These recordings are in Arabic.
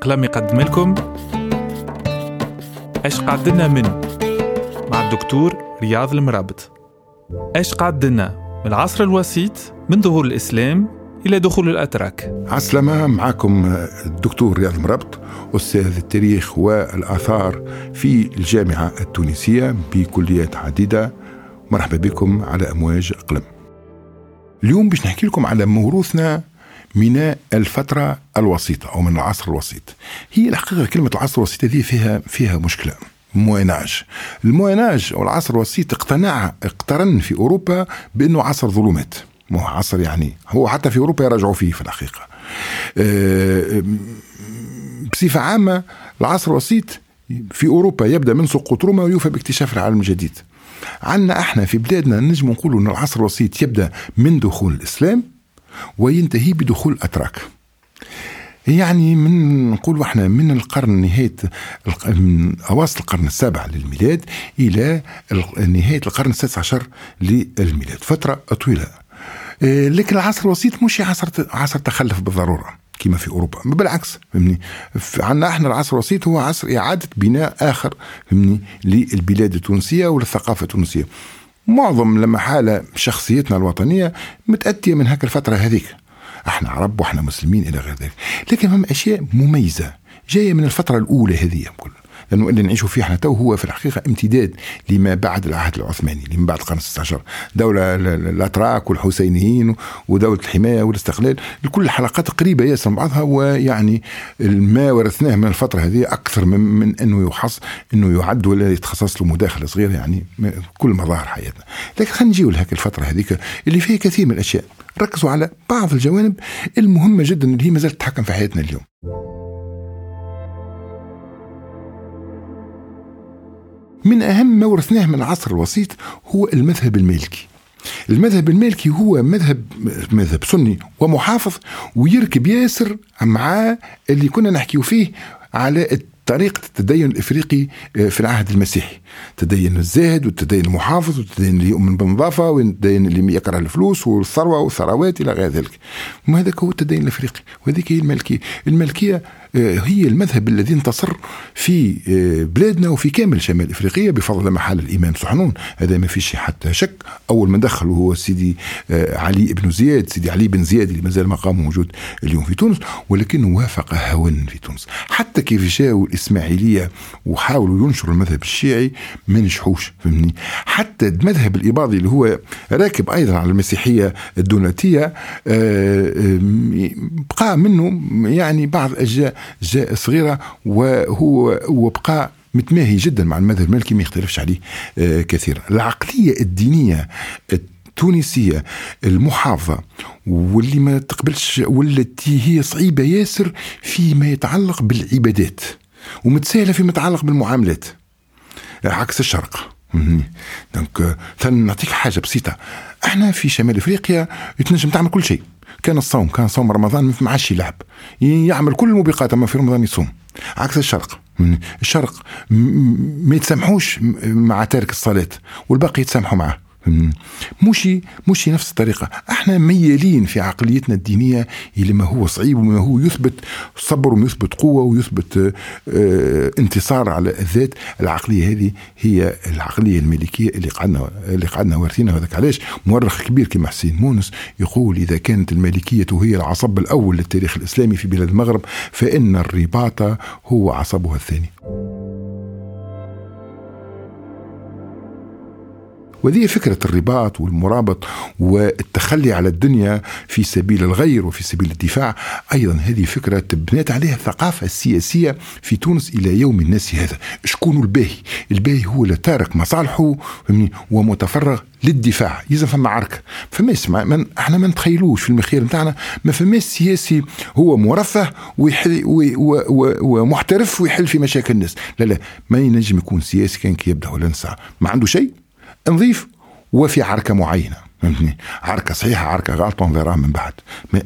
قلم يقدم لكم إيش قعدنا من؟ مع الدكتور رياض المرابط. إيش قعدنا من العصر الوسيط من ظهور الإسلام إلى دخول الأتراك. عسلامة معكم الدكتور رياض المرابط أستاذ التاريخ والآثار في الجامعة التونسية بكليات عديدة. مرحبا بكم على أمواج قلم اليوم باش نحكي لكم على موروثنا من الفترة الوسيطة أو من العصر الوسيط. هي الحقيقة كلمة العصر الوسيط هذه فيها فيها مشكلة. مويناج المويناج أو العصر الوسيط اقتنع اقترن في أوروبا بأنه عصر ظلمات. مو عصر يعني هو حتى في أوروبا يراجعوا فيه في الحقيقة. أه بصفة عامة العصر الوسيط في أوروبا يبدأ من سقوط روما ويوفى باكتشاف العالم الجديد. عندنا إحنا في بلادنا نجم نقولوا إن العصر الوسيط يبدأ من دخول الإسلام وينتهي بدخول الأتراك. يعني من نقول إحنا من القرن نهاية من اواسط القرن السابع للميلاد إلى نهاية القرن السادس عشر للميلاد. فترة طويلة. لكن العصر الوسيط مش عصر عصر تخلف بالضرورة كما في أوروبا. بالعكس فهمني؟ عندنا إحنا العصر الوسيط هو عصر إعادة بناء آخر فهمني؟ للبلاد التونسية وللثقافة التونسية. معظم لما حال شخصيتنا الوطنية متأتية من هاك الفترة هذيك. إحنا عرب وإحنا مسلمين إلى غير ذلك. لكن هم أشياء مميزة جاية من الفترة الأولى هذه كل لأنه اللي نعيشوا فيه إحنا تو هو في الحقيقة امتداد لما بعد العهد العثماني لما بعد القرن 16 دولة الأتراك والحسينيين ودولة الحماية والاستقلال كل الحلقات قريبة ياسر من بعضها ويعني ما ورثناه من الفترة هذه أكثر من, أنه يحص أنه يعد ولا يتخصص له مداخلة صغيرة يعني كل مظاهر حياتنا. لكن خلينا نجيو لهيك الفترة هذيك اللي فيها كثير من الأشياء. ركزوا على بعض الجوانب المهمة جدا اللي هي ما زالت تتحكم في حياتنا اليوم. من أهم ما ورثناه من العصر الوسيط هو المذهب المالكي المذهب المالكي هو مذهب مذهب سني ومحافظ ويركب ياسر مع اللي كنا نحكيو فيه على طريقة التدين الإفريقي في العهد المسيحي. التدين الزاهد والتدين المحافظ والتدين اللي يؤمن بالنظافة والتدين اللي يكره الفلوس والثروة والثروات إلى غير ذلك. وهذا هو التدين الإفريقي وهذيك هي الملكية. الملكية هي المذهب الذي انتصر في بلادنا وفي كامل شمال إفريقيا بفضل محل الامام سحنون هذا ما فيش حتى شك. أول من دخل هو سيدي علي بن زياد. سيدي علي بن زياد اللي مازال مقامه موجود اليوم في تونس ولكنه وافق هوى في تونس. حتى كيف جاءوا الإسماعيلية وحاولوا ينشروا المذهب الشيعي ما نجحوش فهمني؟ حتى المذهب الإباضي اللي هو راكب أيضا على المسيحية الدوناتيه بقى منه يعني بعض أجزاء جاء صغيرة وهو وبقى متماهي جدا مع المذهب المالكي ما يختلفش عليه آه كثيرا. العقلية الدينية التونسية المحافظة واللي ما تقبلش والتي هي صعيبة ياسر فيما يتعلق بالعبادات ومتساهلة فيما يتعلق بالمعاملات عكس الشرق. دونك نعطيك حاجة بسيطة. إحنا في شمال إفريقيا تنجم تعمل كل شيء. كان الصوم كان صوم رمضان ما عادش يلعب يعمل كل الموبقات أما في رمضان يصوم. عكس الشرق. الشرق ما يتسامحوش مع تارك الصلاة والباقي يتسامحوا معه. مش مش نفس الطريقة. إحنا ميالين في عقليتنا الدينية إلى ما هو صعيب وما هو يثبت صبر ويثبت قوة ويثبت آه انتصار على الذات. العقلية هذه هي العقلية الملكية اللي قعدنا اللي قعدنا وارثينها وذاك علاش؟ مؤرخ كبير كما حسين مونس يقول إذا كانت الملكية هي العصب الأول للتاريخ الإسلامي في بلاد المغرب فإن الرباط هو عصبها الثاني. وهذه فكرة الرباط والمرابط والتخلي على الدنيا في سبيل الغير وفي سبيل الدفاع. أيضا هذه فكرة بنيت عليها الثقافة السياسية في تونس إلى يوم الناس هذا. شكون الباهي؟ الباهي هو اللي مصالحه ومتفرغ للدفاع. يلزم فما عركة فما يسمع من إحنا ما نتخيلوش في المخير نتاعنا. ما فماش سياسي هو مرفه ويحل ومحترف ويحل في مشاكل الناس. لا لا ما ينجم يكون سياسي كان كي يبدأ ولا نسعى. ما عنده شيء؟ نظيف وفي عركة معينة فهمتني؟ عركة صحيحة عركة غلطه نظيرها من بعد.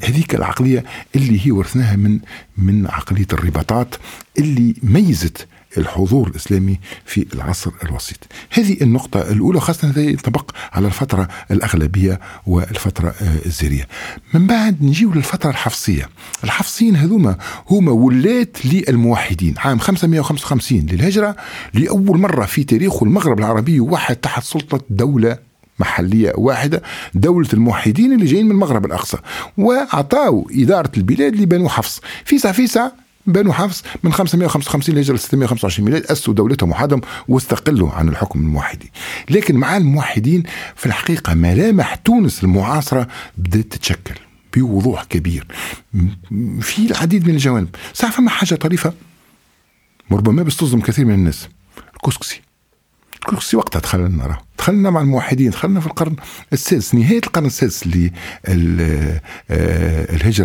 هذيك العقلية اللي هي ورثناها من من عقلية الرباطات اللي ميزت الحضور الإسلامي في العصر الوسيط. هذه النقطة الأولى خاصة ينطبق على الفترة الأغلبية والفترة آه، الزيرية. من بعد نجيو للفترة الحفصية. الحفصيين هذوما هما ولات للموحدين. عام 555 للهجرة لأول مرة في تاريخ المغرب العربي واحد تحت سلطة دولة محلية واحدة دولة الموحدين اللي جايين من المغرب الأقصى. وأعطاوا إدارة البلاد لبنو حفص. فيسع فيسع بنو حفص من 555 لهجرة 625 ميلاد أسسوا دولتهم وحدهم واستقلوا عن الحكم الموحدي. لكن مع الموحدين في الحقيقة ملامح تونس المعاصرة بدأت تتشكل بوضوح كبير. في العديد من الجوانب. صح فما حاجة طريفة؟ ربما بتصدم كثير من الناس. الكسكسي. الكسكسي وقتها دخلنا نرى دخلنا مع الموحدين دخلنا في القرن السادس نهاية القرن السادس للهجرة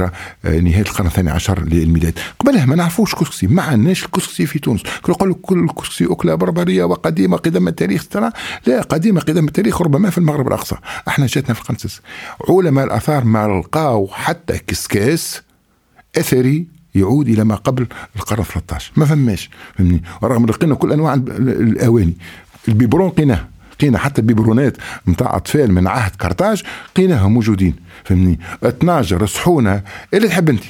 آه، آه، نهاية القرن الثاني عشر للميلاد. قبلها ما نعرفوش كسكسي ما عندناش الكسكسي في تونس. يقول لك كل الكسكسي أكلة بربرية وقديمة قدم التاريخ ترى لا قديمة قدم التاريخ ربما في المغرب الأقصى. إحنا جاتنا في القرن السادس. علماء الآثار ما لقاو حتى كسكاس أثري يعود إلى ما قبل القرن 13 ما فماش فهمني؟ رغم لقينا كل أنواع الأواني. ال biberon لقيناه لقينا حتى البيبرونات نتاع أطفال من عهد قرطاج لقيناها موجودين. فهمني طناجر صحونه اللي تحب أنت؟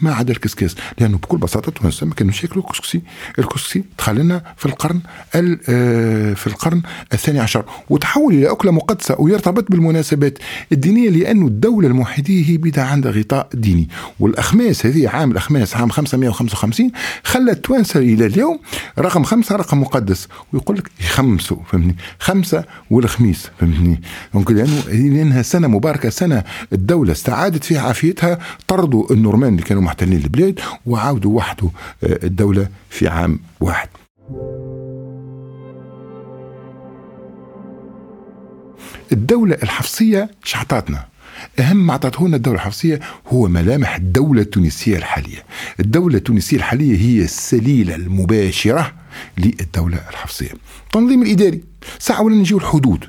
ما عدا الكسكاس. لأنه بكل بساطة التوانسه ما كانوش ياكلوا الكسكسي الكسكسي دخل لنا في القرن آه، في القرن الثاني عشر. وتحول إلى أكلة مقدسة ويرتبط بالمناسبات الدينية لأنه الدولة الموحديه هي بدأ عندها غطاء ديني. والأخماس هذه عام الأخماس عام 555 خلى التوانسه إلى اليوم رقم خمسة رقم مقدس. ويقول لك يخمسوا فهمني خمسة والخميس فهمتني؟ donc لأنه لأنها سنة مباركة سنة الدولة استعادت فيها عافيتها طردوا النورمان اللي كانوا محتلين البلاد وعاودوا وحدوا آه، الدولة في عام واحد. الدولة الحفصية شعطاتنا أهم ما أعطته لنا الدولة الحفصية هو ملامح الدولة التونسية الحالية. الدولة التونسية الحالية هي السليلة المباشرة للدولة الحفصية. التنظيم الإداري ساعة ولا نجيو الحدود.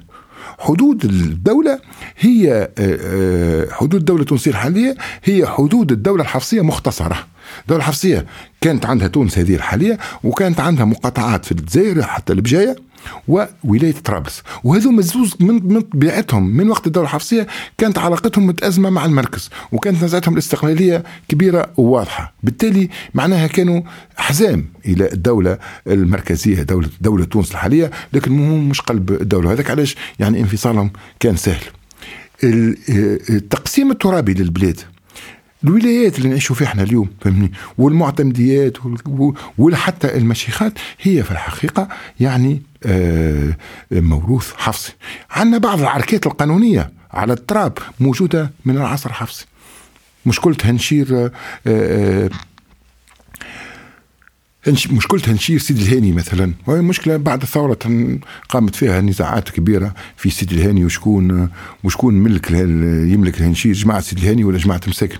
حدود الدولة هي آه، آه، حدود الدولة التونسية الحالية هي حدود الدولة الحفصية مختصرة. الدولة الحفصية كانت عندها تونس هذه الحالية وكانت عندها مقاطعات في الجزائر حتى البجاية. وولاية طرابلس. وهذو مزوز من طبيعتهم. من وقت الدولة الحفصيه كانت علاقتهم متأزمة مع المركز وكانت نزعتهم الاستقلالية كبيرة وواضحة. بالتالي معناها كانوا حزام إلى الدولة المركزية دوله دولة تونس الحالية لكن مش قلب الدولة. هذاك علاش؟ يعني انفصالهم كان سهل. التقسيم الترابي للبلاد الولايات اللي نعيشوا فيها إحنا اليوم فهمني والمعتمديات وحتى المشيخات هي في الحقيقة يعني آه، موروث حفصي. عندنا بعض العركات القانونية على التراب موجودة من العصر الحفصي مشكلة هنشير آه، آه، مشكلة هنشير سيدي الهاني مثلا. وهي مشكلة بعد الثورة قامت فيها نزاعات كبيرة في سيدي الهاني وشكون وشكون ملك يملك الهنشير جماعة سيدي الهاني ولا جماعة مساكن.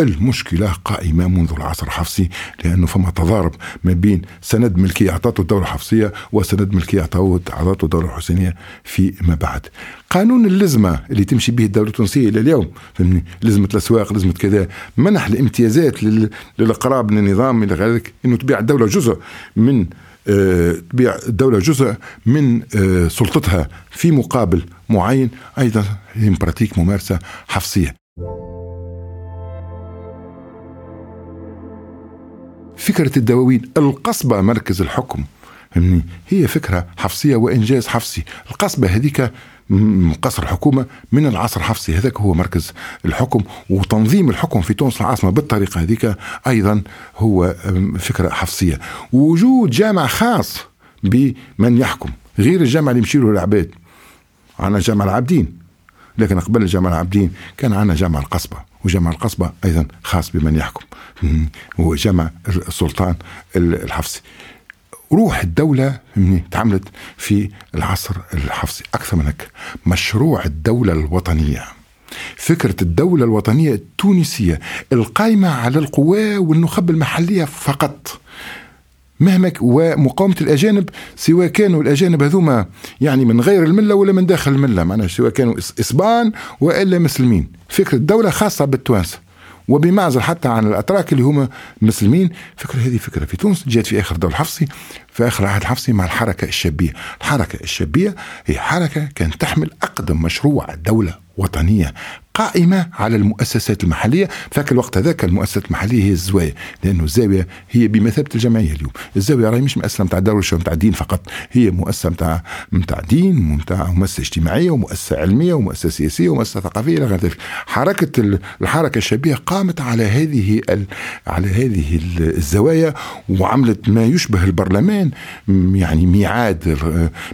المشكلة قائمة منذ العصر الحفصي لأنه فما تضارب ما بين سند ملكية أعطته الدولة الحفصية وسند ملكية أعطته الدولة الحسينية فيما بعد. قانون اللزمة اللي تمشي به الدولة التونسية إلى اليوم فهمني؟ لزمة الأسواق لزمة كذا. منح الامتيازات للاقراب من النظام إلى ذلك إنه تبيع الدولة جزء من آه، تبيع الدولة جزء من آه، سلطتها في مقابل معين. أيضا هي براتيك ممارسة حفصية فكرة الدواوين القصبة مركز الحكم. فهمني هي فكرة حفصية وإنجاز حفصي القصبة هذيك قصر الحكومة من العصر الحفصي هذاك هو مركز الحكم وتنظيم الحكم في تونس العاصمة. بالطريقة هذيك أيضا هو فكرة حفصية. وجود جامع خاص بمن يحكم غير الجامع اللي يمشي له العباد. عنا جامع العابدين. لكن قبل جامع العابدين كان عنا جامع القصبة وجامع القصبة أيضا خاص بمن يحكم. هو جامع السلطان الحفصي. روح الدولة تعملت في العصر الحفصي أكثر من هيك مشروع الدولة الوطنية. فكرة الدولة الوطنية التونسية القائمة على القوى والنخب المحلية فقط. مهما ومقاومة الأجانب سواء كانوا الأجانب هذوما يعني من غير الملة ولا من داخل الملة. معناها سواء كانوا إسبان وإلا مسلمين. فكرة الدولة خاصة بالتوانسة. وبمعزل حتى عن الأتراك اللي هما مسلمين. فكرة هذه فكرة في تونس جات في آخر دور الحفصي في آخر عهد الحفصي مع الحركة الشابية. الحركة الشابية هي حركة كانت تحمل أقدم مشروع دولة وطنية. قائمة على المؤسسات المحلية. فاك الوقت هذاك المؤسسات المحلية هي الزوايا لأنه الزاوية هي بمثابة الجمعية اليوم. الزاوية راهي مش مؤسسة نتاع دولة نتاع دين فقط هي مؤسسة نتاع نتاع دين نتاع مؤسسة اجتماعية ومؤسسة علمية ومؤسسة سياسية ومؤسسة ثقافية إلى غير ذلك. حركة الحركة الشعبية قامت على هذه على هذه الزوايا وعملت ما يشبه البرلمان يعني ميعاد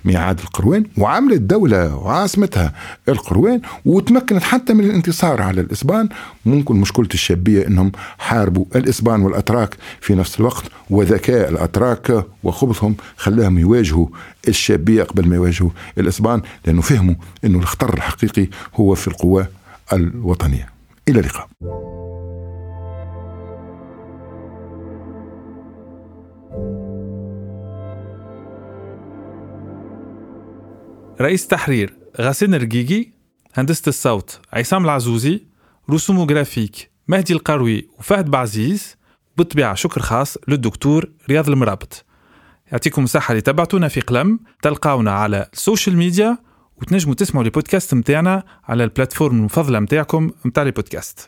ميعاد القروان وعملت دولة وعاصمتها القروان وتمكنت حتى من الانتصار على الإسبان. ممكن مشكلة الشابية أنهم حاربوا الإسبان والأتراك في نفس الوقت وذكاء الأتراك وخبثهم خلاهم يواجهوا الشابية قبل ما يواجهوا الإسبان لأنه فهموا أنه الخطر الحقيقي هو في القوى الوطنية. إلى اللقاء. رئيس تحرير غاسين رقيقي هندسة الصوت عصام العزوزي رسوم جرافيك مهدي القروي وفهد بعزيز بالطبيعة شكر خاص للدكتور رياض المرابط. يعطيكم الصحة اللي تبعتونا في قلم. تلقاونا على ال social media وتنجموا تسمعوا البودكاست متاعنا على ال plateforme المفضلة متاعكم متاع البودكاست